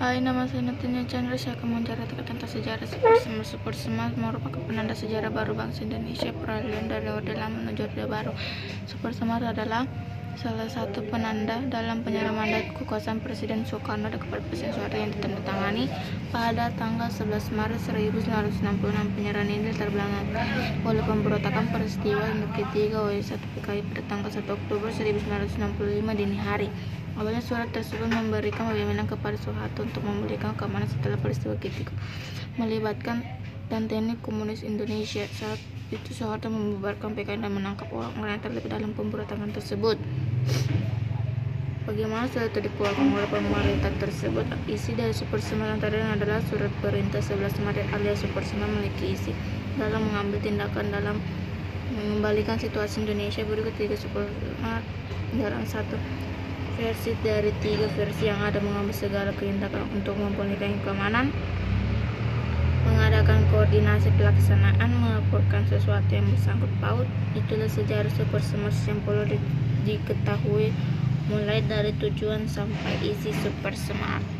Hai, nama saya Natia Chandra. Saya akan menceritakan tentang sejarah Super. Super Semar merupakan penanda sejarah baru bangsa Indonesia, peralihan dari Orde Lama menuju Orde Baru. Super Semar adalah salah satu penanda dalam penyerahan mandat kekuasaan Presiden Soekarno kepada Presiden Soeharto yang ditandatangani pada tanggal 11 Maret 1966. Penyerahan ini terbelakang oleh pemberontakan peristiwa ketiga OS 1 PKI pada tanggal 1 Oktober 1965 dini hari. Awalnya surat tersebut memberikan wewenang kepada Soeharto untuk memulihkan keamanan setelah peristiwa ketiga melibatkan dan teknik komunis Indonesia. Saat itu Soeharto membubarkan PKI dan menangkap orang-orang yang terlibat dalam pemberontakan tersebut. Bagaimana surat itu dikeluarkan oleh pemerintah tersebut? Isi dari Super Semar antaranya adalah surat perintah 11 Maret alias Super Semar memiliki isi dalam mengambil tindakan dalam mengembalikan situasi Indonesia berikut tiga Semar dalam satu versi dari tiga versi yang ada mengambil segala tindakan untuk memulihkan keamanan mengadakan koordinasi pelaksanaan melaporkan sesuatu yang bersangkut paut. Itulah sejarah super semar yang perlu diketahui mulai dari tujuan sampai isi super smart